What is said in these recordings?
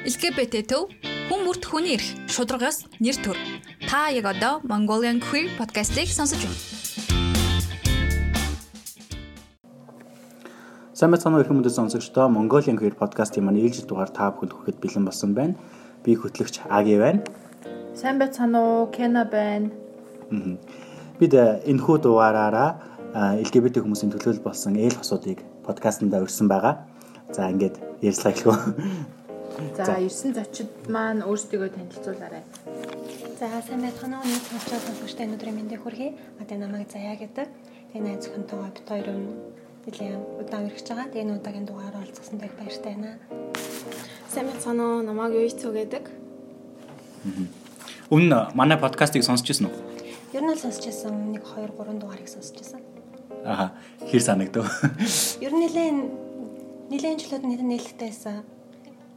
LGBT төв хүн бүрт хүний эрх шударгаас нэр төр. Та яг одоо Mongolian Queer podcast-ийг сонсож байна. Сайн мэцхан өрхөн мөндөд сонсогчдоо Mongolian Queer podcast-ийн маань ээлжид дугаар та бүхэнд хүрэхэд бэлэн болсон байна. Би хөтлөгч Аги байна. Сайн байцгаана уу? Кена байна. Бид э, энэхүү дугаараараа LGBT хүмүүсийн төлөөлөл болсон ээл хосуудыг подкастнда өрсөн байгаа. За ингээд ярьцлаа эхлэв. За 9 зочид маань өөрсдийгөө танилцуулаарай. За сайн байцгаана уу? Нэг сонсож сонсогчтой өнөөдрийн мэндийг хүргэе. Одоо намайг Заяа гэдэг. Тэгээ найз зөвхөнтэйгээ бит хоёр нь нэлийн удаан өргөж байгаа. Тэгээ энэ удаагийн дугаар олцсон дэх баяртай байна. Сайн байцгаана уу? Намайг Юйцүү гэдэг. Өмнө манай подкастыг сонсч ирсэн үү? Ер нь л сонсч ирсэн. Нэг 2 3 дугаарыг сонсч ирсэн. Аха. Хэр санагдав? Ер нь нэлээд нэлээд жилүүд нэлээд нээлттэйсэн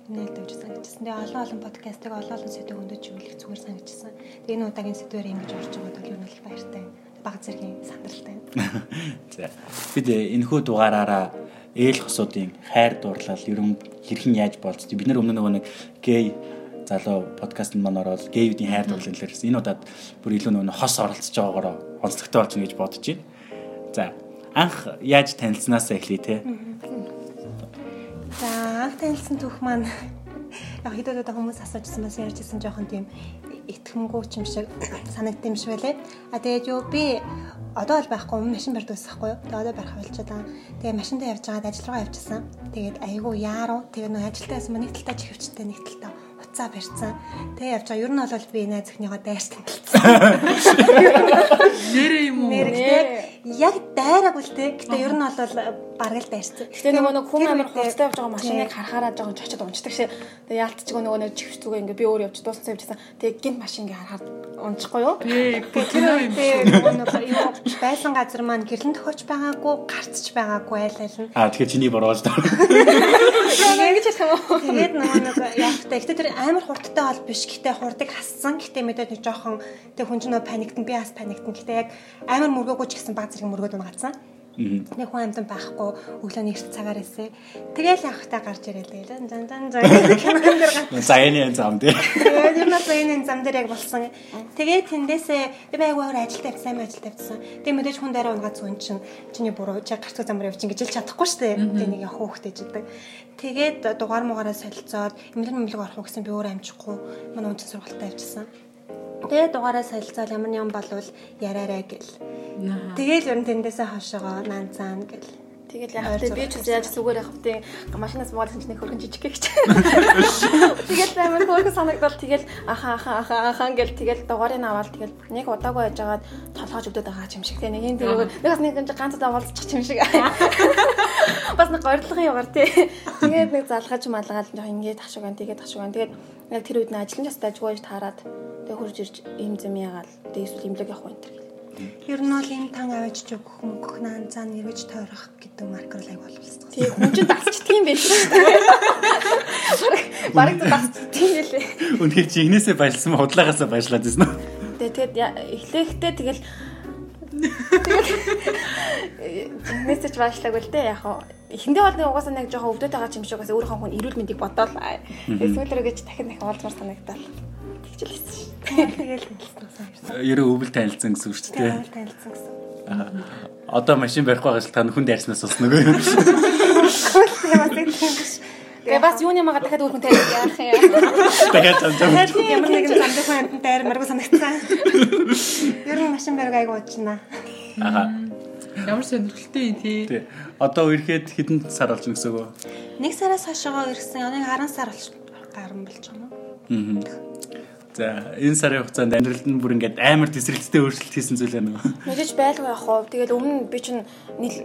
нээлт авч санагдчихсан. Тэгээ олон олон подкастыг олон олон сэдв хөндөж өгөх зүгээр санагдчихсан. Тэгээ энэ удаагийн сэдвээр ингэж орж байгаад бол юу нь л баяртай. Баг зэргийн сандралтай. За. Бид энэхүү дугаараараа ээл хосуудын хайр дурлал ерөн хэрхэн яаж болж бид нар өмнө нөгөө нэг гей залуу подкастт маань ороод гейвдийн хайр дурлал хэлээрсэн. Энэ удаад бүр илүү нөгөө хос оролцож байгаагаараа онцлогтой болчихно гэж бодож байна. За. Анх яаж танилцсанаасаа эхлэе те. За анх танилцсан түүх маань яг хэд удаа хүмүүс асуужсан бас ярьжсэн жоохон тийм итгэмгүй ч юм шиг санагдсан юм шиг байлээ. А тэгээд юу би одоо л байхгүй машин барьдаг байхгүй юу. Тэгээд одоо барих болчиход байгаа. Тэгээд машиндаа явж байгаад ажил руу явчихсан. Тэгээд айгүй яаруу. Тэгээд нөө ажилтаас мань нэг талтаа чихвчтэй нэг талтаа уцаа барьсан. Тэгээ явж байгаа. Ер нь бол би найз өхнийгөө дайрсан гэлцсэн. Нэрээ юм уу? Нэрээ. Яг дайраагүй л те. Гэтэ ер нь бол бараг л дайрсан. Гэтэ нөгөө нэг хүн амар хурцтай явж байгаа машиныг харахаараа жоохон чочод унцдаг шээ. Тэгээ яалтчгүй нөгөө нэг чихвч зүгээ ингээ би өөр явж дууссан явжсан. Тэгээ гинт машин ингээ харахаар унчихгүй юу? Юм шүү. Байсан газар маань гэрлэн төхөж байгаагүй, гарцж байгаагүй айл айл нь. Аа тэгэхээр чиний бороош таа. Ингэж хэлсэн үү? Тэгээд нөгөө нэг яахтай. Гэтэ тэр амар хурдтай бол биш. Гэтэ хурдыг хассан. Гэтэ мэдээд нэг жоохон тэг хүн ч нөө паниктэн би бас паниктэн. Гэтэ яг амар мөргөөгүй ч гэсэн баг зэрэг мөргөөд унагацсан. Нэг хүн амтан байхгүй өглөө нэг цагаар эсэ. Тэгэл явахтаа гарч ирэл тэгэл зан зан зан гэх юм. Заяаны зам дээр. Тэгээд юм уу заяаны зам дээр яг болсон. Тэгээд тэндээсээ би айгуугаар ажил тавьсан, сайн ажил тавьсан. Тэгээд мэдээж хүн дараа унгаад зүүн чинь чиний буруу чи гарцгаа замаар явчих гэж хэлж чадахгүй шүү дээ. Тэгээд нэг явах хөөхтэй жидэг. Тэгээд дугаар муугаараа солилцоод эмнэлэг мэмлэг орох уу гэсэн би өөр амжихгүй манай үнцэн сургалтад авчирсан. Тэгээ дугаараа солилцоод ямар юм болвол яраарай гэл. Тэгээл ер нь тэндээсээ хошоогоо наанцаана гэл. Тэгэл яг тэ би ч яаж зүгээр явах вэ? Машинаас муулсан чинь хөргөн жижиг гэж. Тэгэл амар хөөрхөн санагдал тэгэл аха аха аха аха гэл тэгэл дугаарыг аваад тэгэл нэг удаагүй яжгаад толгойж өгдөд байгаа юм шиг тэ нэг юм тэр нэг бас нэг ганц удаа уулзчих юм шиг. Бас нэг горилгын югаар тэ. Тэгээд нэг залгаж малгаал жоо ингээд ташуугаан тэгээд ташуугаан тэгээд яг тэр үед нь ажлын жастаа ажгүй таарад тэгээд хурж ирж ийм зэм ягаал тэгээд эсвэл имлэг явах энэ Ер нь бол энэ тан аваач ч өгөх мөнгөх наан цаа нэрвэж тойрох гэдэг маркер лайг боловсдог. Тий, хүн чинь дасчдаг юм биш үү? Бараг дасчдаг юм лээ. Үнэхээр чи игнээсээ баярлсан худлагаасаа баярлаад байсан уу? Тэгээд эхлэхдээ тэгэл мессеж баашлаг үл дээ яг хаа эхэндээ бол нэг угаасаа нэг жоохон өвдөд байгаа юм шиг бас өөрийнхөө хүн эрүүл мэндийг бодоол эсвэл рүүгээ дахин дахин олзмар санагдал тэгжлээсэн шүү. Тэгэл танилцсан. Ерөө өвөл танилцсан гэсэн үг шүү дээ. Өвөл танилцсан гэсэн. Одоо машин барихгүй байгаа шалтгаан хүн дайрснаас болсон нөгөө юм. Тэгээ бас юуны мага дахиад өөр хүн тариах яах юм. Дахиад зам. Ямар нэгэн замдах хүн дайр маргу санагцсан. Ер нь машин бариг айгу уучна. Аха. Ямар сонирхолтой юм тий. Тий. Одоо ирэхэд хэдэн сар болж гэсэн үг вэ? Нэг сараас хойшоо ирсэн. Нэг 10 сар болж гарсан болж байгаа юм. Аа. За энэ сарын хугацаанд амьдралд нь бүр ингээд амар тесрэлттэй өөрчлөлт хийсэн зүйл байна уу? Мэдээж байлгүй яах вэ? Тэгэл өмнө би чинь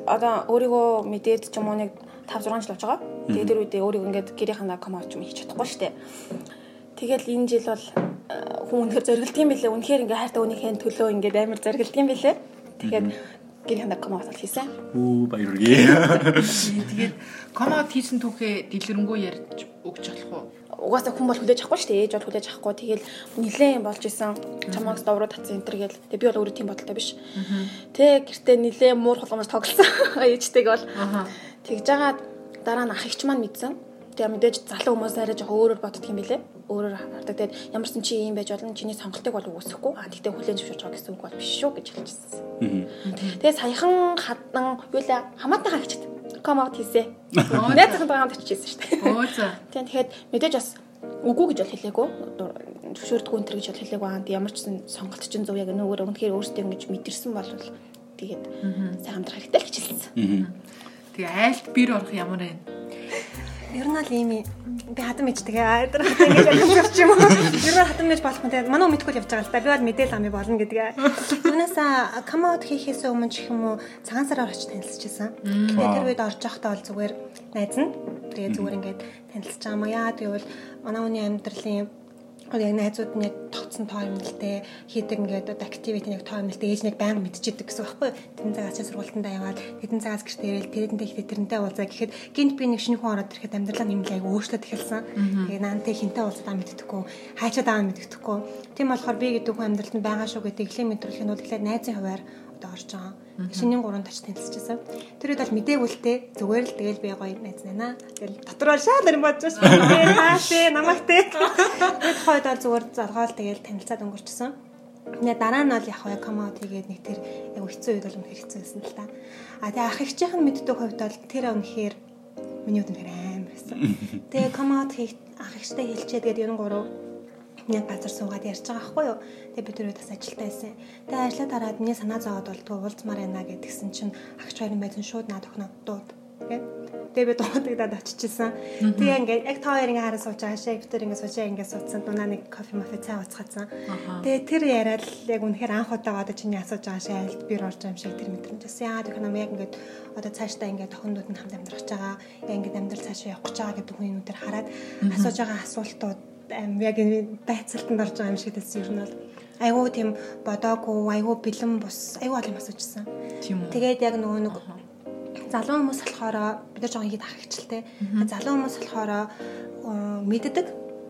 одоо өөрийгөө мэдээд ч юм уу нэг 5 6 жил болж байгаа. Тэгээд тэр үедээ өөрийгөө ингээд гэрийнхаа ком авч юм хийж чадахгүй дээ. Тэгэл энэ жил бол хүн үнэхээр зоригддаг юм билээ. Үнэхээр ингээд хайртай өөнийхөө төлөө ингээд амар зоригддаг юм билээ. Тэгэхээр гэрийнхаа ком аваад хийсэн. Үу баяр үргээ. Тэгээд комод хийсэн түүхээ дэлгэрэнгүй ярьж өгч болох уу? Угаасаа хүн бол хүлээж авахгүй шүү дээ. Ээж бол хүлээж авахгүй. Тэгэл нилээн болж исэн. Чамаас довроо татсан энэ төр гээл. Тэгээ би бол өөрөө тийм бодолтой биш. Тэ гэртээ нилээн муур холгомж тоглосон. Ээжтэйг бол. Тэгж жагаад дараа нь ах ихч маань мэдсэн. Тэгээ мэдээж залуу хүмүүс арай жоо өөрөөр боддог юм билэ. Өөрөөр хардаг. Тэгээд ямар ч чи ийм байж болно. Чиний сонголтыг бол үгүйсэхгүй. Аа тэгтээ хүлэн зөвшөөрч байгаа гэсэн үг бол биш шүү гэж хэлчихсэн. Тэгээ саяхан хадан юу лээ хамаатан хаагчд ком аут хийсэ. Найз захын хамт очижсэн шүү дээ. Оо за. Тийм тэгэхэд мэдээж бас үгүй гэж бол хэлээгүй. Зөвшөөрдгөө энэ гэж бол хэлээгүй. Аа ямар ч сонголт чинь зөв яг нөгөө үнэхээр өөртөө ингэж мэдэрсэн бол тэгээд сайн хамтрах хэрэгтэй л гэж хэлсэн. Тэгээ айлт бир орох ямар вэ? Ер нь л ийм би хатан мэж тэгээ айдар ингэж явж юм уу? Ер нь хатан мэж болох юм тэгээ манай мэдгүй л явж байгаа л та. Би бол мэдээл ам болно гэдгээ. Юунасаа come out хийхээс өмнө ч юм уу цагаан сараар очиж танилцчихсан. Тэгээ тэр үед орж явахдаа бол зүгээр найз нь тэгээ зүгээр ингээд танилцж байгаа юм яа. Тэгвэл манай хүний амьдралын яг найзууд нь яг тогтсон тоо юм л те. Хийдэг ингээд одоо activity нэг тоо юм л те. Ээж нэг байнга мэдчихэдэг гэсэн байхгүй. Тэн цагаас чи сургуультандаа яваад тэдэн цагаас гэртээ ирэл тэрэнтэй ихтэй тэрэнтэй уулзаа гэхэд гинт би нэг шинэ хүн ороод ирэхэд амьдралаа нэмэлт аяг өөрчлөлт эхэлсэн. Тэгээ наантай хинтээ уулзаа мэддэхгүй хайчаад аа мэддэхгүй тийм болохоор би гэдэг хүн амьдралд нь байгаа шүү гэдэг ихлэ мэдрүүлэх нь бол ихлэ найзын хуваар одоо орж байгаа Шинийн гурван тач танилцчихсан. Тэр үед бол мдэгүүлтэй зүгээр л тэгэл би гоё найз байна. Тэгэл дотор бол шал юм бодож байна. Хаашээ намайг те. Тэр хойд бол зүгээр залгаал тэгэл танилцаад өнгөрчихсөн. Тэгээ дараа нь бол яг хаваа комаут хийгээд нэг тэр яг хэцүү үед бол үнэхээр хэцүү байсан л та. А тэгээ ах ихчийнх нь мэддэг хувьд бол тэр үнэхээр миний үед үнэхээр аим байсан. Тэгээ комаут хийх ах ихтэй хэлчээд тэгээд 93 яг газар суугаад ярьж байгаа байхгүй юу. Тэгээ бид түрүү бас ажилтаа байсан. Тэгээ ажиллаа дараад миний санаа зовоод бол түү уулзмаар байна гэдгсэн чинь агч хоёрын байсан шууд наад охин дууд. Тэгээ би дуудагдаад очижсэн. Тэгээ ингээд яг та хоёр ингээ хараа сууж байгаа шээ. Виктор ингээ сууж ингээ суудсан. Дунаа нэг кофе мафе цай ууцгацсан. Тэгээ тэр яриад л яг үнэхээр анх удаа одоо чиний асууж байгаа шээ. Альт бир орж байгаа юм шиг тэр мэдрэмж байсан. Яагаад гэх юм яг ингээд одоо цаашдаа ингээ тохиндууд нь хамт амьдрах гэж байгаа. Яг ингээд амьдрал цаашаа явах гэж байгаа гэдэг хүний нүдээр хараад асууж байгаа асуултууд яг энэ байцаалтанд орж байгаа юм шиг tässä ер нь бол айгуу тийм бодоогүй айгуу бэлэн бус айгуу олон асуужсан. Тийм үү. Тэгээд яг нөгөө нэг залуу хүмүүс болохоор бид нар жоохон ихэд ах хичэлтэй. Залуу хүмүүс болохоор мэддэг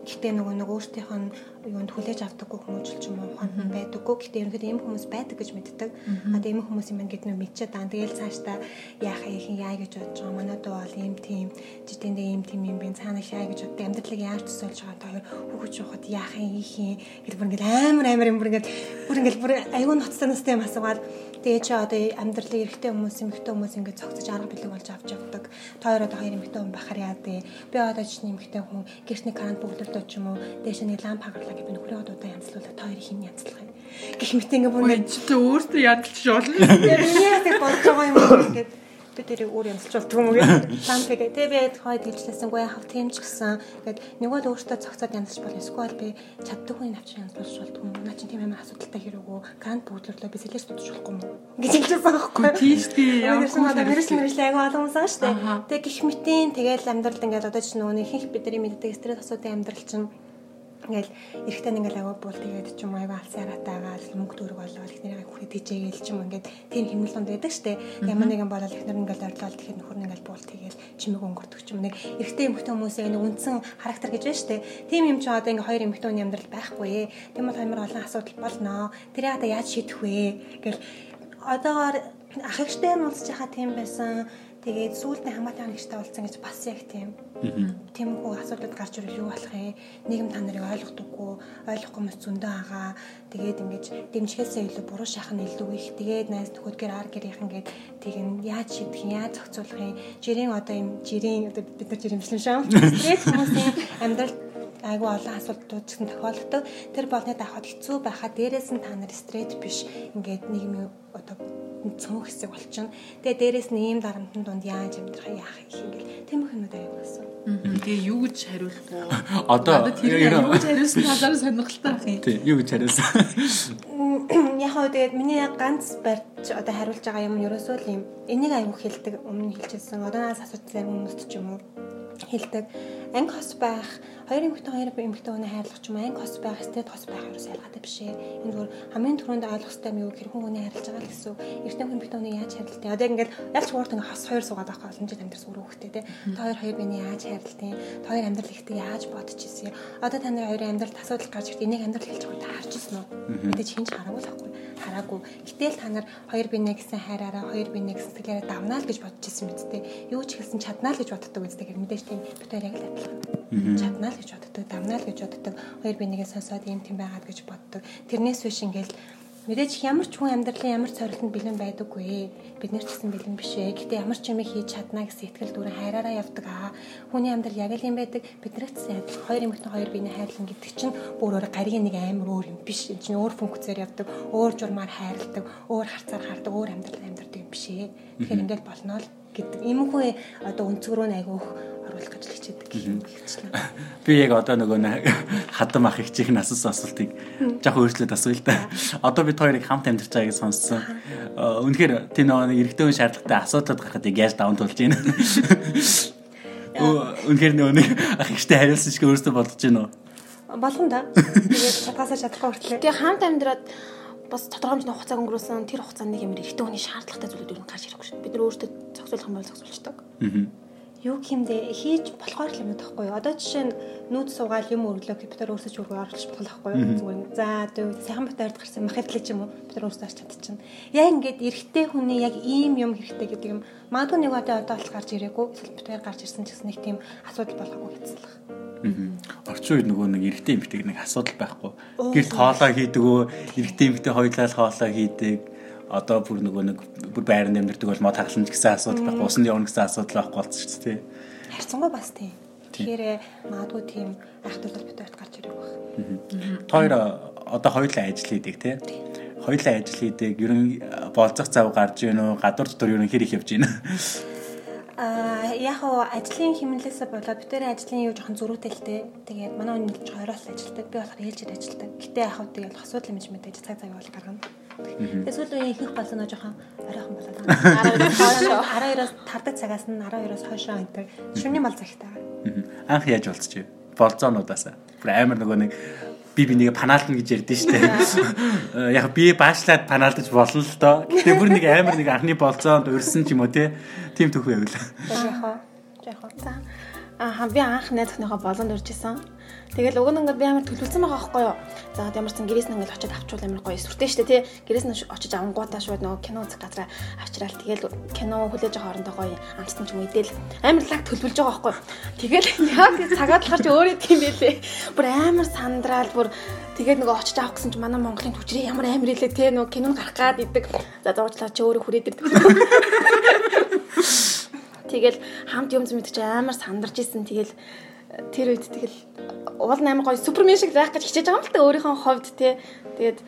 Гэхдээ нөгөө нэг өөртөөх нь юунд хүлээж авдаггүй хүмүүс ч юм уу хон байдаггүй. Гэхдээ ерөнхийдөө ийм хүмүүс байдаг гэж мэддэг. А тийм хүмүүс юм гээд нөө мэдчихэд дан тэгэл цаашдаа яах их яа гэж бодож байгаа. Манайд бол ийм тийм житэндээ ийм тийм юм би цаанаа яа гэж боддог. Амьдралыг яаж төсөөлж байгаа тоо хүүхэж явахад яах юм их юм. Гэл бүр ингээл амар амар юм бүр ингээл бүр ингээл бүр аюу ноцтой настай юм асуугаад тэгээ чи одоо амьдралын эрэгтэй хүмүүс эмэгтэй хүмүүс ингээд цогцож арга бэлэг болж авч явдаг. Тоор одоо хоёр эмэгтэй хүн бахаар яа дээ. Би одоо чинь эмэгтэй хүн гэрчний карант бүгд одоо ч юм уу дээш нэг ламп хагарлаа гэж би нөхрөө удаа янзлуулаад та хоёрын хин янзлах юм. Гэх мэт ингээ бүр Ой чи өөртөө ядалж болно. яа тэг болж байгаа юм ингээд би тэрийг өөр янзлж болдгоо юм гээд лампыг тэг би хойд хэлжлээсэнгүй хав тэмч гэсэн ингээд нөгөө л өөртөө цогцоод янзлж бол эсвэл би чаддаг хүн авч янзлуулж болдгоо юм. Наа чи тийм амар асуудалтай хэрэггүй кант бүгдлөрлөө би сэлэс дутж болохгүй юм. Гэж хэлчихсэн байхгүй. Тийм шүү дээ. Ч юм одоо мэрэгч мэрэгч айгу олон хүмүүс аа шүү дээ. Тэг гих мэтийн тэгэл амьдрал ингээд одоо ч нөгөө ихэнх бидний мэддэг стресс асуудын амьдрал чинь ингээл эрэхтэн ингээл аваа буул тэгээд ч юм аяга алсын хараатаагаа мөнгө төгрөг болоод ихнэрийн хүүхэд тийжээгээл ч юм ингээд тийм хэмнэл донд байдаг штэ. Ямар нэгэн болол ихнэр ингээл ойрлол тэгэхээр нөхөр нь ингээл буул тэгээд чимэг өнгөрдөг ч юм нэг эрэхтэн эмхтэн хүмүүсийн нэг үндсэн характер гэж байна штэ. Тийм юм чи одоо ингээ хоёр эмхтэн хүний амьдрал байхгүй. Тийм бол амар олон асуудал болно. Тэрийг одоо яаж шийдэх вэ? Гэл одоогоор ах ихтэй нь уулзж байхаа тийм байсан Тэгээд сүүлдээ хамаатан нэгжтэй уулзсан гэж бас яг тийм. Тиймэрхүү асуудлууд гарч ирэх юу болох юм? Нийгэм та нарыг ойлгохдоггүй, ойлгохгүй мэт зөндөө байгаа. Тэгээд ингэж дэмжихээсээ илүү буруу шахах нь илүү их. Тэгээд найз нөхөдгөр ар гэрийнхэн гээд тийг нь яаж шийдэх юм, яаж зохицуулах юм? Жирийн одоо юм жирийн одоо бид нар жирэмшлэн шаа. Тэгээд хүмүүсийн амьдрал айгүй олон асуудлууд ч гэсэн тохиолддог. Тэр болны давхад хэцүү байхад дээрээс нь та нар стресс биш ингээд нийгмийн одоо цөөн хэсэг болчихно. Тэгээ дээрэс нь ийм дарамтны дунд яаж амьдрах яах их ингээл тийм хүмүүс аяг болсон. Тэгээ юу гэж хариулах вэ? Одоо тэр юу гэж хариулсан талаар сонирхолтой ах юм. Тий, юу гэж хариулсан? Яг хөө тэгээд миний ганц барьж одоо хариулж байгаа юм нь ерөөсөө л юм. Энийг аяг хэлдэг өмнө хэлчихсэн. Одоо нас асууж зарим хүмүүст ч юм уу хэлдэг. Анги хос байх, хоёр эмэгтэй хоёр эмэгтэй хүний хайрлах юм анги хос байх, стэд хос байх ерөөс ялгаатай биш ээ. Энэ зүгээр хамгийн түрүүнд ойлгох хэрэгтэй юм юу хэрхэн хүний хайрлаж байгаа л гэсэн. Эртний хүн эмэгтэй хүний яаж хайрлалтай. Одоо ингээд ялч хуурт ингээ хос хоёр суугаад байгаа олон жил амьдэрс өрөө хөхтэй те. Та хоёр хоёр биний яаж хайрлалтай. Та хоёр амьдрал ихтэй яаж бодож ирсэн. Одоо та нарын хоёрын амьдралд асуудал гарч ирт энийг амьдрал хэлж байгаа та харж ирсэн үү? Мэдээж хинч хараагүй л байхгүй хараагүй. Гэтэл та нар хоёр бинэ гэсэн хайраараа хоёр бинэ гэсэн сэтгэлээрээ давнаа л гэж бодож ирсэн мэт те. Юу ч хэлсэн чаднаа л гэж боддог үстэй. Мэдээж тийм хоёр яг л адилхан. Чаднаа л гэж боддог, давнаа л гэж боддог. Хоёр би нэгээ сонсоод юм тийм байгаад гэж боддог. Тэрнээс биш ингээл Мэдээж ямар ч хүн амьдралын ямар цорилтонд бэлэн байдаггүй. Бид нар ч гэсэн бэлэн биш ээ. Гэтэ ямар ч юм хийж чадна гэсэн итгэл дүүрэн хайраараа явдаг аа. Хүний амьдрал яг л юм байдаг. Биднэрт ч хоёр эмэгтэй хоёр биений хайрлан гэдэг чинь бүр өөр гаригийн нэг амар өөр юм биш. Энэ чинь өөр функцээр явдаг, өөр журмаар хайрладаг, өөр харцаар хардаг, өөр амьдрал амьдрдаг юм биш ээ. Тэгэхээр ингээд болно л гэдэг. Иймэрхүү одоо өнцгөрөө айгүйх оруулах гэж хичээдэг хэлчихлээ. Би яг одоо нөгөө хадам ах их чих насас асуултыг жоохон өөрчлөөд асууя л да. Одоо бид хоёрыг хамт амьдарч байгааг сонссон. Э, үнэхээр тийм нөгөө эрэгтэй хүн шаардлагатай асуудлууд гарахад яаж даван тулж байна. Үнэхээр нөгөө нэг ах ихтэй хариулсан шиг өөрөөсөө бодож байна уу? Болгон да. Тэгээд чадгаасаа чадахгүй хүртлээ. Тэгээ хамт амьдраад бас тодорхой хэмжээний хугацааг өнгөрөөсөн тэр хугацаанд нэг юм эрэгтэй хүний шаардлагатай зүйлүүд юу гарч ирэхгүй шүү. Бид нар өөрсдөө зохицуулах юм бол зохицуулчихдаг. Аа юу гэмдэ хийж болохоор л юм таахгүй юу. Одоо жишээ нь нүүд суугаал юм өрлөө компьютер өөрсөж үргөө оруулж болохгүй юу. Зүгээр за одоо сайхан батард гарсан махитлж юм уу бид өөрсдөө арч чадчихна. Яг ингээд эрэгтэй хүний яг ийм юм хэрэгтэй гэдэг юм. Магадгүй нэг одоо одоо бол гарч ирээгүй. Эсвэл бид гарч ирсэн ч гэсэн нэг тийм асуудал болохгүй хэцэлх. Орчин үед нөгөө нэг эрэгтэй эмэгтэй нэг асуудал байхгүй. Гэрт хоолоо хийдэг өө эрэгтэй эмэгтэй хоёулаа хоолоо хийдэг одоо бүр нөгөө нэг бүр байранд амьдэрдэг бол мод хагалж гэсэн асуудал байхгүй усанд явна гэсэн асуудал байхгүй болсон шүү дээ. Харцангуй бас тийм. Тэгэхээр магадгүй тийм айхтар бол бид гарч ирэх байх. Хоёр одоо хоёулаа ажил хийдэг тий. Хоёулаа ажил хийдэг. Ер нь болцох зав гарч ийн үү? Гадуур дотор ер нь хэр их явж байна? Аа яг хоо ажлын хэмнэлээсээ болоод битэрийн ажлын юу жоохон зөрүүтэй л дээ. Тэгээд манай хүн ч хоёроос ажилтдаг. Би болохоор ээлжид ажилтдаг. Гэтэ яг хоо тэгээд асуудал менежмент гэж цаг цаг бол гаргана. Тэгээд сүүл үеийн ихэнх болсон нөө жоохон оройхон болоод байгаа. 12-оос тардаг цагаас нь 12-оос хойшоо байдаг. Шөнийн бол цагтай. Анх яаж болцчих вэ? Болзоонуудаасаа. Бүр амар нөгөө нэг би бинийг панаалтна гэж ярьдэн штэ. Яг би баашлаад панаалтаж болно л доо. Гэтэ бүр нэг амар нэг анхны болзоонд урьсан ч юм уу те. Тим төхөө явуул. Яг хаа. Яг хаа. Аа би анх найз охиныхоо болонд урьж исэн. Тэгэл уг нь ингээд би амар төлөвлөсөн байгаа байхгүй юу. За ямар ч сан гэрээс нь ингээд очиод авчвал амар гоё сүртэй штэ тий. Гэрээс нь очиж авангуудаа шууд нөгөө кино үзэх газараа авчраал тэгэл кино хүлээж байгаа хоорондоо гоё амтсан ч юм идэл амар лаг төлөвлөж байгаа байхгүй юу. Тэгэл яг цагаад л гарч өөрөө тийм байлээ. Бүр амар сандраал бүр тэгээд нөгөө очиж авах гэсэн чи манай Монголын түвчрээ ямар амар илээ тий нөгөө кинонд гарах гад идэг. За зурглаа чи өөрөө хүрээдэг. Тэгэл хамт юм зэмэд чи амар сандарч исэн. Тэгэл тэр үед тэгэл уул амар гоё супермен шиг заах гэж хичээж байгаа юм л та өөрийнхөө ховд те. Тэгээд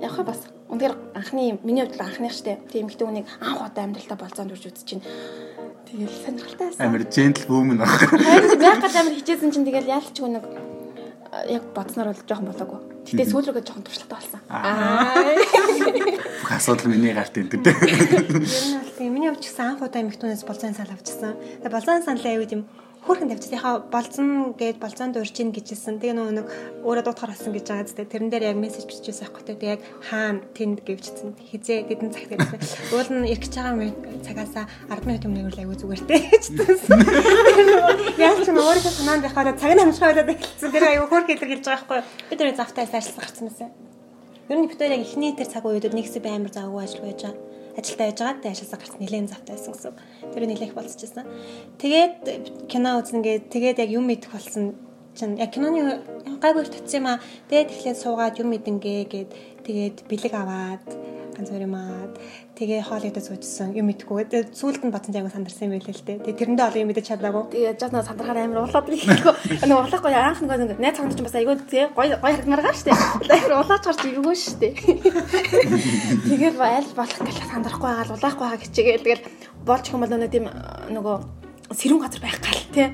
яг хөө бас үнээр анхны миний хувьд анхных штэ. Тийм ихтэй үнийг анх удаа амьдралтаа болцоонд үрж үзэж чинь тэгэл сонирхолтой байсан. Амар джентл вумен баг. Харин яг гал амар хичээсэн чинь тэгэл яалч үнэг яг бодсноор бол жоохон болоогүй. Гэтэ сүүл рүүгээ жоохон туршлагатай болсон. Аа. Бүх асуудал миний гарт энэ дээ. Ер нь бол тийм. Миний хувьд ч гэсэн анх удаа эмэгтүүнээс болцооны санал авчихсан. Тэгээ болцооны саналаа аюу тийм хөөрхөн тавьчихсан. Яхаа болцсон гээд болцоонд урьж ийн гэжсэн. Тэгээ нөгөө нэг өөрөө дуутахаар болсон гэж байгаа зү. Тэрэн дээр яг мессеж бичижсэн байхгүй тэгээ яг хаана тэнд гэвчсэн. Хизээ дидэн цагт гэсэн. Уул нь ирэх гэж байгаа цагаасаа 10 минут өмнө ирвэл аягүй зүгээр те гэжсэн. Яг ч өөрийнхөө санаанд байхаараа цаг нь байлаа гэсэн. Тэр аягүй хөөрх илэрхийлж байгаа байхгүй. Би тэр завтаа ажилласан гарсан байсан. Ер нь битээр яг эхний тэр цаг үедэд нэгсээ баймар завгүй ажил байж байгаа ажилдаа яж байгаа. Тэгээ ажилласаа гарч нэлээд завтай байсан гэсэн. Тэр нэлээх болчихсон. Тэгээд кино үзнэ гээд тэгээд яг юм идэх болсон чинь яг киноны гайгүй татсан юм аа. Тэгээд тэгэхээр суугаад юм идэнгээ гээд тэгээд бэлэг аваад ганц аа. Тэгээ хоолойдоо суужсан юм идэхгүй. Тэгээ сүүлд нь бодсон яг сандарсан юм байлээ л дээ. Тэгээ тэрэндээ олон юм мэдэж чадаагүй. Тэгээ яаж нэг сандрахаар амар улаад ирэхгүй. Нэг улаахгүй анх нэг найз цогт ч бас айгүй тэгээ гой гой харагмаргаа штэ. Тэгэхээр улаач гарч иргөө штэ. Тэгээд аль болох гэж сандрахгүй байгаа улаахгүй байгаа хичээгээл тэгэл болж юм бол нэг тийм нөгөө сэрүүн газар байх гал тий.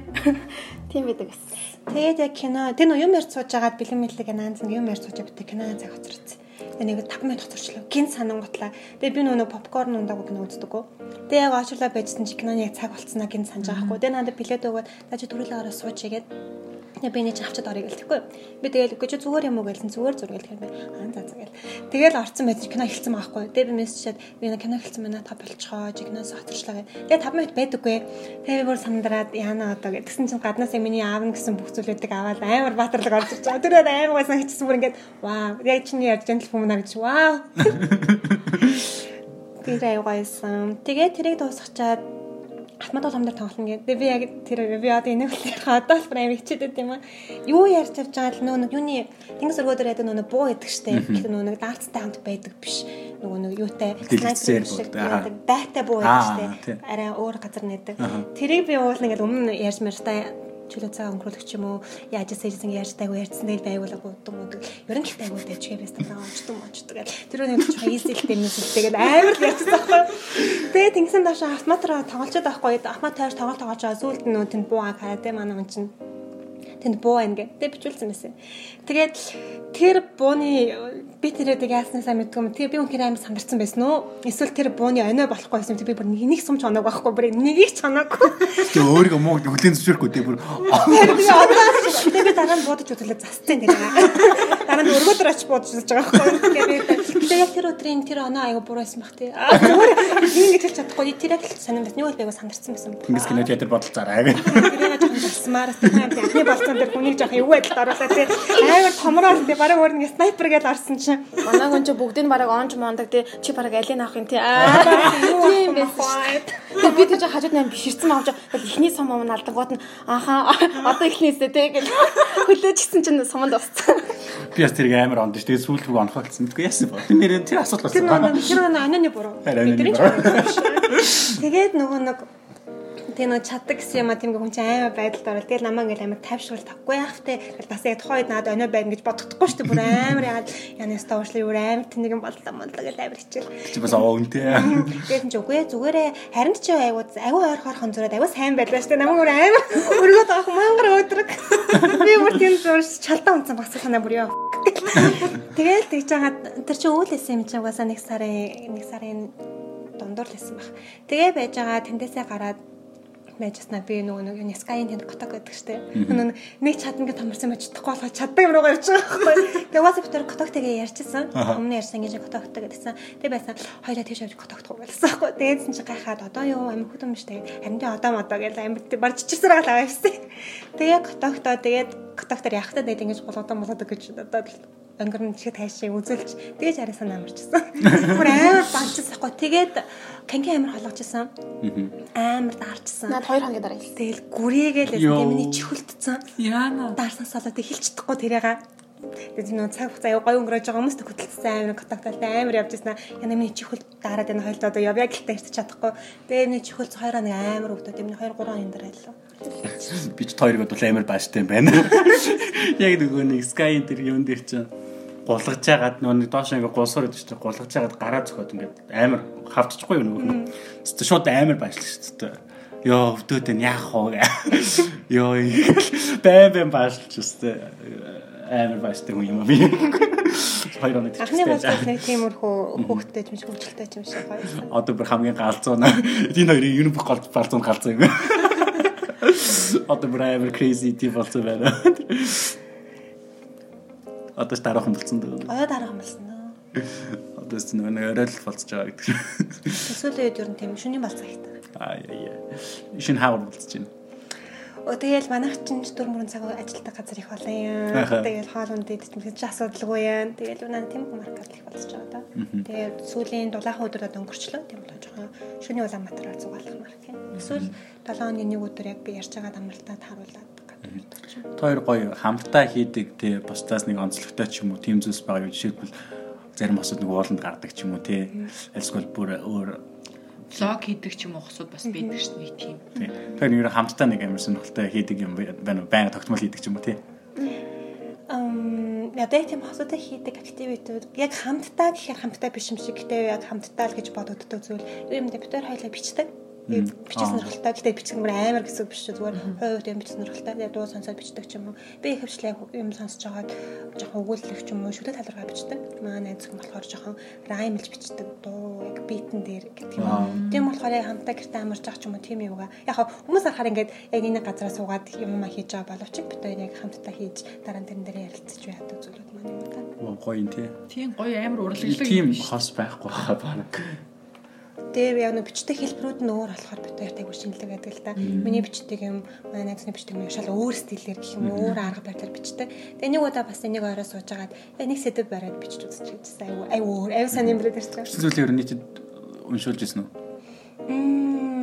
Тийм байдаг гэсэн. Тэгээд яг кино тэр нөө юм ярьж сууж агаад бэлэн мэлэг наанз юм ярьж сууж битээ кино цаг хоцорсон нэг 5 минут хоцорчлоо. Гин санангуутлаа. Тэгээ би нөгөө попкорн ундаг кино үздэг. Тэгээ яг очрлоо байжсан чи киноны цаг болцсноо гин санаж байгаа хгүй. Тэгээ надад билет өгөөд та чи төрөлөө ороо сууч игээд би нэг авчид орё гэлтэхгүй. Би тэгэл үгүй чи зүгээр юм уу гэлсэн зүгээр зургал гэхээр би аа за за гэл. Тэгэл орцсон байж кино эхэлсэн байхгүй. Тэгээ би мессежэд би нэг кино эхэлсэн байна та болцохоо чи киноос хатарчлаа гэ. Тэгээ 5 минут байдаггүй. Тэгээ би бүр сандраад яана одоо гэдгсэн чинь гаднаас миний аав нь гэсэн бүх зүйлүүдийг аваад амар баатарлаг орж ирж байгаа. Тэр амар байсан хэцсэн бүр ингээд вау яг чиний ярьж jantel хүмүүнаа гэж вау. Тэр аюугайсан. Тэгээ тэрийг дуусгачаад автомат болгоом дээр тоглоно гэдэг. Би яг тэр би одоо энэ үгээр одоо л прайм хичээдэг юм аа. Юу ярьж авч байгаа л нөө нэг юуны тэнгис өргөдөр яд нөө буу идэг штэ. Гэхдээ нөө нэг даалцтай хамт байдаг биш. Нөгөө нэг юутай аа. дайтай буу идэг штэ. Арай өөр газар нэдэг. Тэрийг би уул ингээд өмнө ярьж мэртай чөлөө цагаа өнгөрүүлэх юм уу яаж ирсэн яаж тайгуу ярьсан дээр байгуулаагүй удам удам. Ерөн л тайгуу дэвчгээ байсан байгаа очдог очдог гэл. Тэр нэг ч хийсэл дэмнэс тэгээд амар л ярьсан байхгүй тэгээд ингэсэн доош автоматраа тоглолцоод байхгүй. Автомат тойр тоглолт тоглож байгаа. Зүйлд нөө тэнд буугаа хараа тэ манай хүн чинь тэнд буу байна гэдэг бичүүлсэн байсан. Тэгээд тэр бууны би тэрээд яаснаа сайн мэдгүй юм. Тэгээ би үнхээр амар сандарсан байсан уу? Эсвэл тэр бууны онио болохгүй байсан. Би бүр нэг сум чоног байхгүй. Бүр нэгийг ч чоноогүй. Тэгээ өөрийгөө муу хүлэн зөвшөөрөхгүй тий бүр Тэр би одоо тэгээ би дараа нь буудаж үзлээ застсан гэж. Дараа нь өргөдөр очиж буудаж үзэж байгаа байхгүй. Тэгээ би тэгээ яг тэр өдрийн тэр оноо аяга буруу байсан бах тий. Аа зүгээр ингэж хэлж чадахгүй. Тэр яг л сонирн байсан. Нэг бол байга сандарсан байсан. Тэнгис кино театр бодолцаараа гэх. Тэгээ засмаар тийм анхны болсон дээр хүний жоохон эвгүй байдалд оруулаад тий. Аймаг томроод тий бараг өөр нэг снайпер гэж орсон чинь. Манай гон ч бүгдийг нь бараг онж мондаг тий чи бараг алийг авах юм тий. Аа тийм байсан. Тэгээ би тийж хажууд найм биширсэн авч. Эхний сум юм алдангууд нь ааха одоо эхнээсээ тий гэж хөлөөжсэн чинь суманд устсан. Би бас тэрийг амар онд ш. Тэгээ сүүл рүү онхогдсон. Мэдгүй яасан ба. Тэр нэр тэр асуудал Тэр болсон. нэг тэр нэг аноны буруу. Буруу биш. Тэгээд нөгөө нэг тэг нэг чаддаг гэсэн юм а тийм хүн чинь аймаа байдалд орол. Тэгээд намаа ингээл амар тайвшрал тавгүй яах те. Бас яг тухайд надад өнөө байна гэж бодохдохгүй шүү дээ. Бүр амар яагаад янаас тоошлоо юу амар тэнэг юм боллоо боллоо гэж амар хичээл. Чи бас оо үнтэй. Тэгээд чи үгүй ээ зүгээрээ харин ч айгуу айгуу ойр хорхон зүрээд айгуу сайн байлаа шүү дээ. Намаа бүр амар өргөд авах мангар өдрөг. Би бүр тийм зурс чалдаа унцсан багс санаа бүр ёо. Тэгэл тэгж байгаа тэр чинь үүлсэн юм чинь угаасаа нэг сарын нэг сарын дундуур л байсан баг. Тэгээ байж байгаа тэндээсээ гараад байжснаа би нөгөө нэг Скайн тэнд готог гэдэг штеп. Нөгөө нэг чадна гэж томорсон байж чадахгүй болохоо чаддаг юм руугаа явж байгаа байхгүй. Тэгээ WhatsApp дээр готог тэгээ ярьчихсан. Өмнө ярьсан гэж готогтой гэдсэн. Тэгээ байсан хоёроо тийш авч готогт хугалсан байхгүй. Тэгээдсэн чи гайхаад одоо юу амин хөдөн биш тэгээ харин тэ одоо модоо гэж амин бар чичирсээр байгаа авчихсан. Тэгээ готогтой тэгээд готогтор яхтаа тэгээд ингэж болгодоо болгодоо гэж одоо өнгөрн шиг тайшаа үзүүлж тэгэж арайсан амарчсан. Бүр амар банчсан байхгүй. Тэгээд канки амар холгожсэн. Амар даарчсан. Наад 2 хоногийн дараа хэлсэн. Тэгэл гүрийгээл тэгээ миний чихэлтцэн. Яана. Даарснаас болоод хэлж чадахгүй тэрээга. Тэгээд нөө цаг хугацаа аяа гоё өнгөрөөж байгаа хүмүүст хөдөлсөн амар контакталтай амар явж байсан. Яна миний чихэл дараад энэ хоёлоо одоо явъя гэхдээ ирч чадахгүй. Тэгээ миний чихэл хоёроо нэг амар өгдөө. Миний 2 3 хоногийн дараа яллаа. Би ч хоёрыг бол амар бааштай юм байна. Яг нөгөө нэг Sky энэ юм дээр чинь гулгаж жагаад нөгөө нэг доош ингээ гулсуур гэдэг чинь гулгаж жагаад гараа зөхөд ингээд амар хавчихгүй юу нь. Тэ шууд амар баашлагч шүү дээ. Йоо өвдөд энэ яах вэ? Йоо бэм бэм баашлагч шүү дээ. Амар бааштай хүн юм аа би. Хоёр оног Анхны тэгчихсэн. бодлол нэг тиймэрхүү хөөхтэй юм шиг хөвчлөлтэй юм шиг гоё. Одоо бүр хамгийн галзуу наа. Энэ хоёрын юниб голд балзуу галзуу юм. Одоо бүр амар crazy тийм болсон байна. Одоо ч дараахан болсон дөө. Оё дараахан болсон нөө. Одоо ч нэг орой л болцож байгаа гэдэг. Эсвэл үед ер нь тийм шүний балцаа ихтэй. Аа яа яа. Шин хаагур болцож байна. О тэгэл манайх чинь ч дөрөв мөрөн цаг ажилтдаг газар их олон юм. Тэгэл хоолунд идэж юм чи асуудалгүй юм. Тэгэл унаа тийм маркет их болж байгаа да. Тэгээд сүүлийн дулаахан өдрөд өнгөрчлөө. Тийм болоо жоохон шөний улаан материал зугаалах марк юм. Эсвэл 7 хоногийн нэг өдөр яг би ярьж байгаа амралтад харуулад ч. Тэр гоё хамтдаа хийдэг тий бусдаас нэг онцлогтой ч юм уу тийм зүйлс байгаа юу? Жишээлбэл зарим босод нэг ууланд гардаг ч юм уу тий альсгүй бүр өөр Влог хийдэг ч юм уу хосууд бас байдаг шүү дээ тийм. тий. Тэр нэг хамтдаа нэг амар сонирхолтой хийдэг юм байна уу? Байнга тогтмол хийдэг ч юм уу тий Ам ядаа тийм хосуудаа хийдэг активитүүд яг хамтдаа гэхээр хамтдаа биш юм шиг гэтээ яг хамтдаа л гэж бодогддог зүйл. Дээр бид хоёр хоёлаа бичдэг. Бичсэн сонирхолтой. Гэтээ бичих юм амар гэсэн биш шүү. Зүгээр хувь хувь бичсэн сонирхолтой. Тэгээд дуу сонсоод бичдэг ч юм уу. Би их хвчлээ юм сонсож байгаад жоохон өгүүлэх ч юм уу шүлэг талбараа бичдэг. Маа найз хүн болохоор жоохон раймлж бичдэг. Дуу яг битэн дээр гэдэг юм. Тийм болохоор яг хамтдаа гэртээ амарч байгаа ч юм уу тийм юугаа. Яг хүмүүс харахаар ингээд яг энэ газараа суугаад юм аа хийж байгаа боловч бид хоёр яг хамтдаа хийж дараа нь тэрэн дээр ярилцаж яадаг зүйлүүд маань юм байна. гоё юм тий. Тийм гоё амар урлаглаг тийм юм хос байхгүй хаа баг Тэр яг нэг бичдэг хэлбэрүүд нь өөр болохоор бид хоёр тайгуур шинэлэг байдаг л да. Миний бичдэг юм, манай найзны бичдэг юм шал өөр стилээр гэх юм өөр арга барилаар бичдэг. Тэгээ нэг удаа бас энийг орой суужгаад яг нэг сэдв бариад бичиж үзчих гэсэн. Аюу аюу өөр, аюу сайн юм бэрээд ирсэн. зүйлийг ер нь нийтэд уншуулж ирсэн үү Мм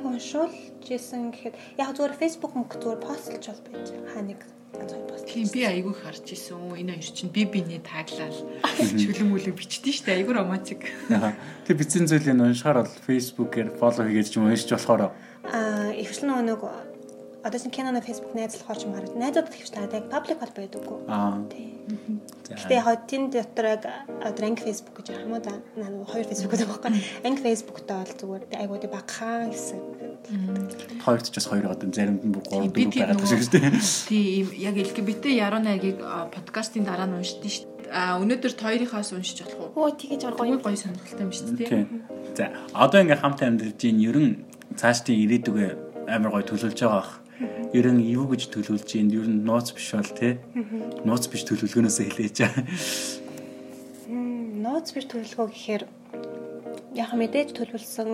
айгу уншуулж исэн гэхэд яг зүгээр фейсбુક мөх зүгээр постлж бол байж хаа нэг. Тийм би айгүй харж исэн. Энэ хоёр чинь би биний тааглал чөлөн мүлэг бичдээ штэ айгүй романтик. Тэг бичсэн зүйлийг уншихаар бол Facebook-ээр фоллоу хийгээд ч юм уншиж болохоор Аа ихвчлэн нөгөө одоосын Canon-а Facebook найзлах орж мараад найзуудад хвчлээд яг public бол байдаггүй. Аа. Тийм. Гэтэ яг тэнд дотор яг одоо анги Facebook гэж юм уу да нэг хоёр Facebook гэдэг байхгүй. Анги Facebook-тэй бол зүгээр айгууд багхан хэсэг. Хоёрт ч бас хоёр одоо заримд нь бүр гурав дөрв байгаад байгаа шүү дээ. Тийм яг LGBT яруунагийг подкастын дараа нь уншдээ шүү а өнөөдөр хоёрынхаас уншиж болох уу? Оо тэгэж гоё гоё сонирхолтой юм шүү дээ. За одоо ингээм хамт амьдарч ийн ерэн цаашдын ирээдүгэ амар гоё төлөвлөж байгаа бах. Ерөн юу гэж төлөвлөж ийн ер нь нууц биш бол те. Нууц биш төлөвлөгөөнөөсөө байгаа. Нууц биш төлөвлөгөө гэхээр яг мэдээж төлөвлөсөн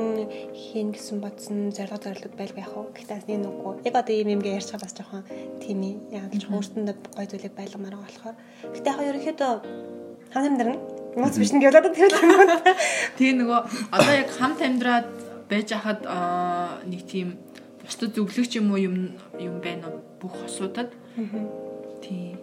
хийн гэсэн бодсон зорилго зорилгод байлгүй яах вэ? Гэхдээ нэг нүггүй. Яг одоо ийм юмгээ ярьж байгаа бас жоохон тийм ээ. Яг л өөртөндөө гой зүйлийг байлгамаар байгаа болохоор. Гэхдээ яг ерөнхийдөө хамт амьдрна. Нууц биш нэг явлаад тэр юм байна. Тэгээ нөгөө одоо яг хамт амьдраад байж хахад нэг тийм бусдад зөвлөгч юм уу юм юм байна уу бүх асуудад. Тийм.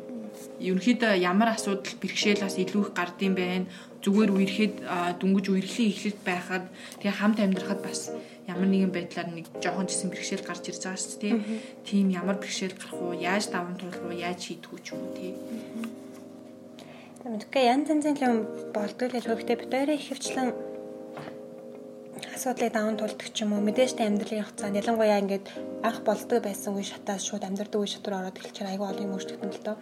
Ерөнхийдөө ямар асуудал бэрхшээл бас илүү их гардыг байна. Зүгээр үерхэд дүнгиж үерхлийн эхлэлт байхад тэгээ хамт амьдрахад бас ямар нэгэн байдлаар нэг жоохон гэсэн бэрхшээл гарч ирж байгаа шүү дээ. Тийм ямар бэрхшээл гарах уу, яаж даван туулах уу, яаж шийдэх үү ч юм уу тий. Мэдгүй янз янзын юм болдгоо л хөвгтэй хоёрын ихэвчлэн асуудлыг даван тулдаг ч юм уу мэдээж та амьдралын хугацаанд ялангуяа ингээд анх болдгоо байсан үе шатаас шууд амьдрдаг үе шат руу ороод эхэлчихээр айгүй олон юм өөрчлөгдөн л доо.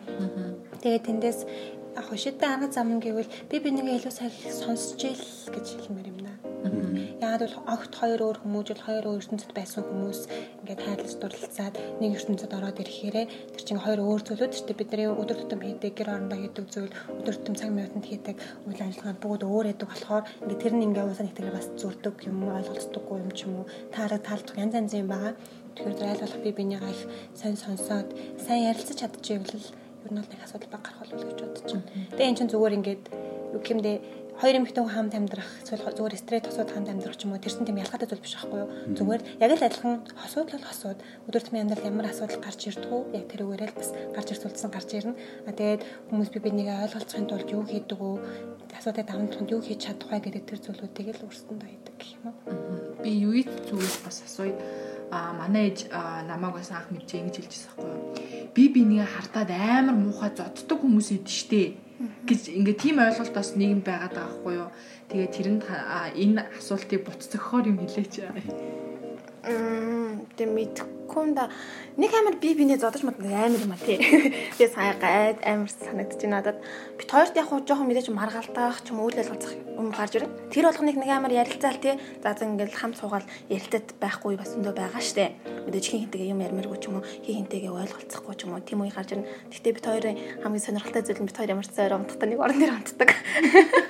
Тэгээд тэндээс яг хөшөдөө арга зам гэвэл би бинийгээ илүү сайн сонсч ил гэж хэлмээр юм даа. Яагаад бол огт хоёр өөр хүмүүжил хоёр өөр ертөнцид байсан хүмүүс ингээд хайрлаж дурлалцаад нэг ертөнцид ороод ирэхээрээ тэр чинь хоёр өөр зүйлүүд шүү дээ бидний өдөр тутам хийдэг гэр орондоо хийдэг зүйл өдөр тутам цаг минутанд хийдэг үйл ажиллагаа бүгд өөр байдаг болохоор ингээд тэр нь ингээд уусаа нэгтэйгээ бас зүрдэг юм ойлголцдоггүй юм ч юм уу таараг таалдах янз янз юм байгаа. Тэгэхээр айл болох би бинийгаа их сайн сонсоод сайн ярилцаж чадчихвэл ер нь бол нэг асуудал баг гарах болов уу гэж бодож байна. Тэгээ эн чинь зүгээр ингээд юу гэмдээ хоёр эмэгтэй хүн хамт амьдрах эсвэл зүгээр стресс тосууд хамт амьдрах ч юм уу тэрсэн тийм ялгаатай зүйл биш байхгүй юу? Зүгээр яг л адилхан хосууд л хосууд. Өдөр тутмын амьдрал ямар асуудал гарч ирдэг үү яг тэр үгээрээ л бас гарч ирс үлдсэн гарч ирнэ. А тэгээд хүмүүс би биднийг ойлголцохын тулд юу хийдэг үү асуудыг даван тулд юу хийж чадах вэ гэдэг тэр зүйлүүдийг л өөрсөндөө хийдэг гэх юм уу? Би юу зүйлс бас асууя. А манай ээж а, намайг бас анх мэдээ ингэж хэлчихсэн байхгүй юу? Би бинийг хартаад амар муухай зодддаг хүмүүс идэв штэ гэж ингээ тийм ойлголт бас нийгэм байгаад байгаа байхгүй юу. Тэгээ тэрэнд а, энэ асуултыг буццохоор юм хэлээч Тэг мэдхгүй юм да. Нэг амар би бинээ зодож мод амар юм а тий. Би сая гайд амар санагдчих надад. Бит хоёрт яг хуу жоохон мэдээж маргаалтаах ч юм үйл ажиллагаах юм гарч ирнэ. Тэр болгоныг нэг амар ярилцаал тий. За за ингээл хамт суугаал ярилцаад байхгүй бас өндөө байгаа штэ. Мэдээж хин хинтэйгээ юм ярмааргүй ч юм уу хин хинтэйгээ ойлголцохгүй ч юм уу тийм үе гарч ирнэ. Гэхдээ бит хоёрын хамгийн сонирхолтой зүйл нь бит хоёр ямар ч зөөр унтдаг нэг орон дээр унтдаг.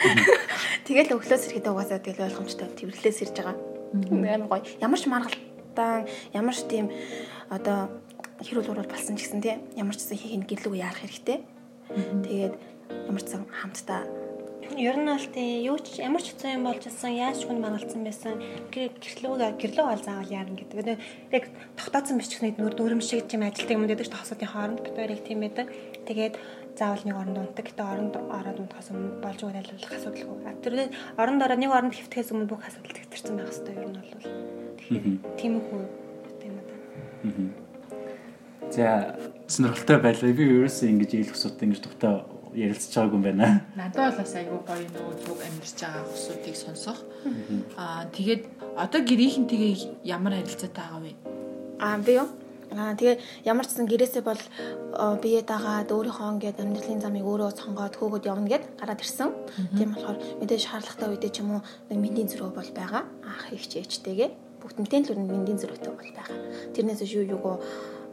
Тэгэл өглөөс ирэхэд угаасаа тэгэл ойлгомжтой тэрвэрлээс ирж байгаа. Амар гоё. Ямар ч маргалтаан, ямар ч тийм одоо хэрүүл урал болсон ч гэсэн тий ямар ч зүйл хийх гэрлүүг яарах хэрэгтэй. Тэгээд ямар ч сан хамтдаа Ер нь бол тий юу ч ямар ч хэцүү юм болж ирсэн яаж ч хүн маргалцсан байсан гэрлүүг гэрлүү бол заавал яарна гэдэг. Яг тогтооцсон биш ч гэсэн нөр дүрм шиг тийм ажилтдаг юм ч тохосуудын хооронд бид хоёрыг тийм байдаг. Тэгээд заавал нэг оронд унтдаг. Гэтэ оронд ороод унтахаас өмнө болж байгаа айлуулах асуудалгүй. Тэр оронд ороод нэг оронд хэвтгэхээс өмнө бүх асуудал төвтөрсөн байх хэрэгтэй ер нь бол. Тэгэхээр тийм үү тийм үү. За сонирхолтой байлаа. Би ерөөсөө ингэж ийл хөсөттэй ингэж тухтай ярилцж байгаагүй юм байна. надад бол бас айгүй гоё нөгөө зүг амьдарч байгаа хүмүүсүүдийг сонсох аа тэгээд одоо гэрийнхэнтэйгээ ямар харилцаатай байгаа вэ Аа би юу? Аа тэгээ ямар ч гэсэн гэрээсээ бол бие дагаад өөрийнхөө ингээд амьдралын замыг өөрөө сонгоод хөөгд явна гэд гараад ирсэн. Тийм болохоор мэдээж шаардлагатай үедээ ч юм уу мэндийн зөрөө бол байгаа. Аах их ч ээжтэйгээ бүгднтэй л үр мэндийн зөрөөтэй бол байгаа. Тэрнээс юу юугаа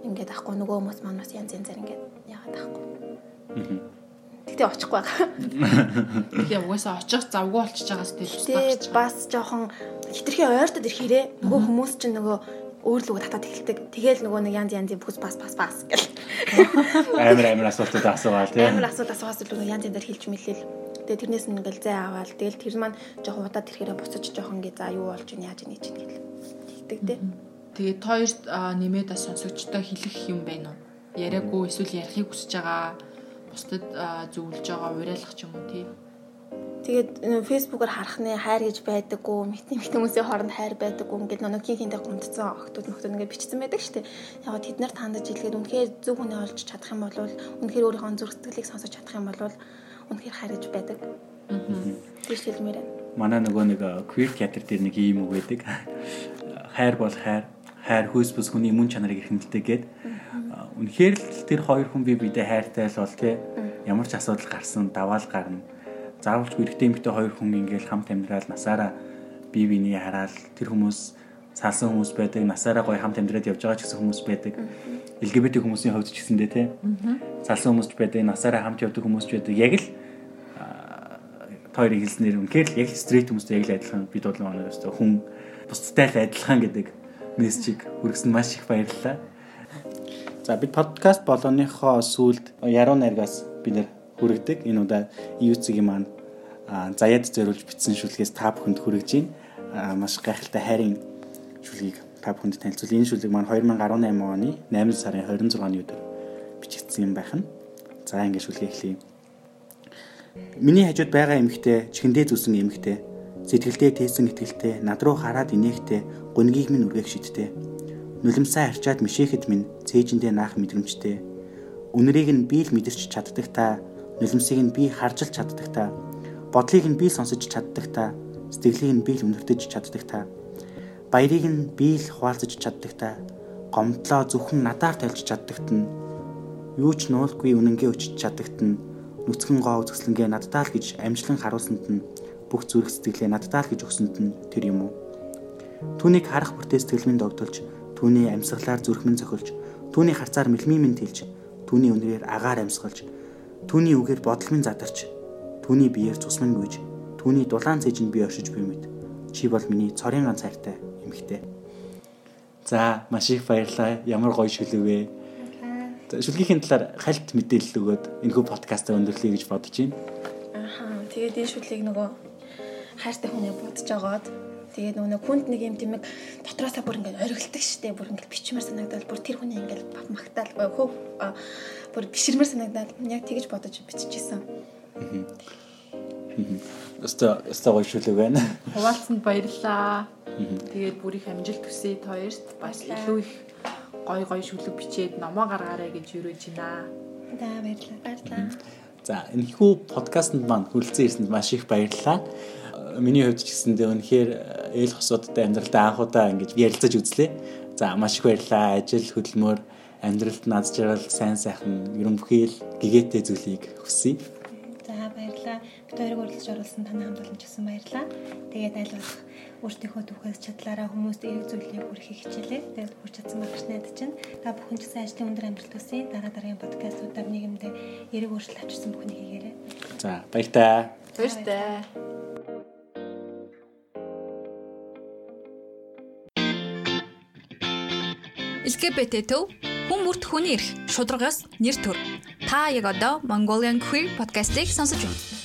ингээд ахгүй нөгөө хүмүүс маань бас янз янзаар ингээд яагаад ахгүй. Тэгтээ очихгүй байгаа. тэгээ угаасаа очих завгүй болчихж байгаас тэгээ тусдаа Тэ гарч байгаа бас жоохон хитрхи ойртод ирэхээрээ нөгөө хүмүүс чинь нөгөө өөрлөгөө татаад эхэлдэг. Тэгээл нөгөө нэг янз янзын бүс бас бас бас гэл. Амар амар асуултууд асуугаал тий. Амар асуулт асуухаас илүү янз янзаар хэлж мэлээл. Тэгээ тэрнээс нь ингээл зай аваал. Тэгэл тэр маань жоохон удаад ирэхээрээ буцаж жоохон гээ за юу болж ин яаж ин гэж гэл. Тэгдэг тий. Тэгээд хоёрт нэмээд бас сонсогчтой хэлэх юм байна уу? Яриаггүй эсвэл ярихыг хүсэж байгаа бусдад зөвлөж байгаа уриалгах ч юм уу тий. Тэгээд фэйсбүүкээр харахны хайр гэж байдаггүй, мэт мэт хүмүүсийн хооронд хайр байдаггүй ингээд нэг хин хиндэ гомдсон охтууд нөхдөд ингээд бичсэн байдаг шүү дээ. Яг тэд нар тандаж илгээд үнэхээр зөв хүнээ олж чадах юм бол үнэхээр өөрийнхөө зүрх сэтгэлийг сонсож чадах юм бол үнэхээр хайр гэж байдаг. Тэгж хэлмээр байна. Манай нөгөө нэг queer theater дээр нэг юм үг байдаг. Хайр бол хайр, хайр хөөс бүс хүний мөн чанарыг эрхэмлдэг гээд үнэхээр л тэр хоёр хүн бие биедээ хайртай л бол тий ямар ч асуудал гарсан даваал гарна заавалч эрэгтэй эмэгтэй хоёр хүн ингээл хамт амьдрал насаараа бие биений хараал тэр хүмүүс салсан хүмүүс байдаг насаараа гоё хамт амьдраад явж байгаа ч гэсэн хүмүүс байдаг. LGBT хүмүүсийн хувьд ч гэсэндээ тий салсан хүмүүс ч байдаг насаараа хамт явдаг хүмүүс ч байдаг. Яг л хоёрыг хэлснээр үнэхээр л яг стрит хүмүүстэй яг л адилхан бид бол нэг өстө хүн бусдтай л адилхан гэдэг мессежийг хүргэсэн маш их баярлалаа. За бид подкаст болгоныхоо сүүлд яруу найргаас бид нэр хүргэдэг. Энэ удаа EUC-ийн маань заяад зориулж бичсэн шүлгээс та бүхэнд хүргэж байна. Маш гайхалтай хайрын шүлгийг та бүхэнд танилцуул. Энэ шүлгийг маань 2018 оны 8 сарын 26-ны өдөр бичигдсэн юм байх нь. За ингэ шүлгээ эхлэе. Миний хажууд байгаа эмэгтэй чихэндээ зүсэн эмэгтэй сэтгэлдээ тээсэн итгэлтэй над руу хараад инээхтэй гунгийг минь үргэх шидтэй нулимсаа арчаад мишээхэд минь цээжиндээ наах мэдрэмжтэй үнэрийг нь би л мэдэрч чаддаг та нулимсыг нь би харж л чаддаг та. Бодлыг нь би сонсож чаддаг та. Сэтгэлийг нь би л үнэртэж чаддаг та. Баярыг нь би л хуваалцаж чаддаг та. Гомдлоо зөвхөн надаар тайлж чаддагт нь юу ч нуулгүй үнэнгээ өчж чаддагт нь нүцгэн гоо үзэсгэлэнгээ наддаа л гэж амжилан харуулсанд нь бүх зүрх сэтгэлээ наддаа л гэж өгсөнд нь тэр юм уу? Түүнийг харах бүртээ сэтгэлмэн догдолж, түүний амьсгалаар зүрхмэн зохилж, түүний харцаар мэлмийн минь тэлж, түүний үнрээр агаар амьсгалж, Түүний үгээр бодол минь задарч, түүний биеэр цусман гүйж, түүний дулаан цэжинд би оршиж буй мэд. Чи бол миний цорын ганц хайртай эмэгтэй. За, маш их баярлалаа. Ямар гоё шүлэг вэ? Шүлгийн талаар хальт мэдээлэл өгөөд энэхүү подкастаа өндөрлөе гэж бодож байна. Ахаа. Тэгээд энэ шүлгийг нөгөө хайртай хүнээ бодож агаад Тэгээд нөгөө хүнд нэг юм тэмэг дотроосоо бүр ингээд оргилдаг штеп бүр ингээд бичмээр санагдал бүр тэр хүний ингээд магтаал хөв бүр гişрмэр санагдаад яг тэгэж бодож биччихсэн. Өстө өстө гоё шүлэг байна. Хуваалцсанд баярлалаа. Тэгээд бүр их амжилт хүсье хоёрт бас илүү их гоё гоё шүлэг бичээд номоо гаргаарай гэж юрэж байна. За баярлалаа. Баярлалаа. За энэхүү подкастт маань хүрэлцэн ирсэнд маш их баярлалаа. Миний хувьд ч гэсэндээ үнэхээр ээл хосуудтай амьдралдаа анхудаа ингэж ярилцаж үзлээ. За маш их баярлалаа. Ажил хөдөлмөр амьдралд над жаргал сайн сайхан ерөн бүхэл гэгээтэй зүйлийг хүсье. За баярлалаа. Бид хоёрыг урилж оруулсан таны хамт олонч гэсэн баярлалаа. Тэгээд аль болох өөртөөхөө түүхээс чадлаараа хүмүүст эерэг зүйлийг хүргэхийг хичээлээ. Тэгээд хүрч чадсан гэж найдаж байна. Та бүхэн ч гэсэн ажлын өндөр амжилт хүсье. Дараа дараагийн подкастуудаар нийгэмдээ эерэг өөрчлөлт авчирсан бүхнийг хийгээрэй. За баяртай. Баяртай. LGBT төв Хүн бүрт хүний эрх шударгаас нэр төр. Та яг одоо Mongolian Queer podcast-ийг сонсож байна.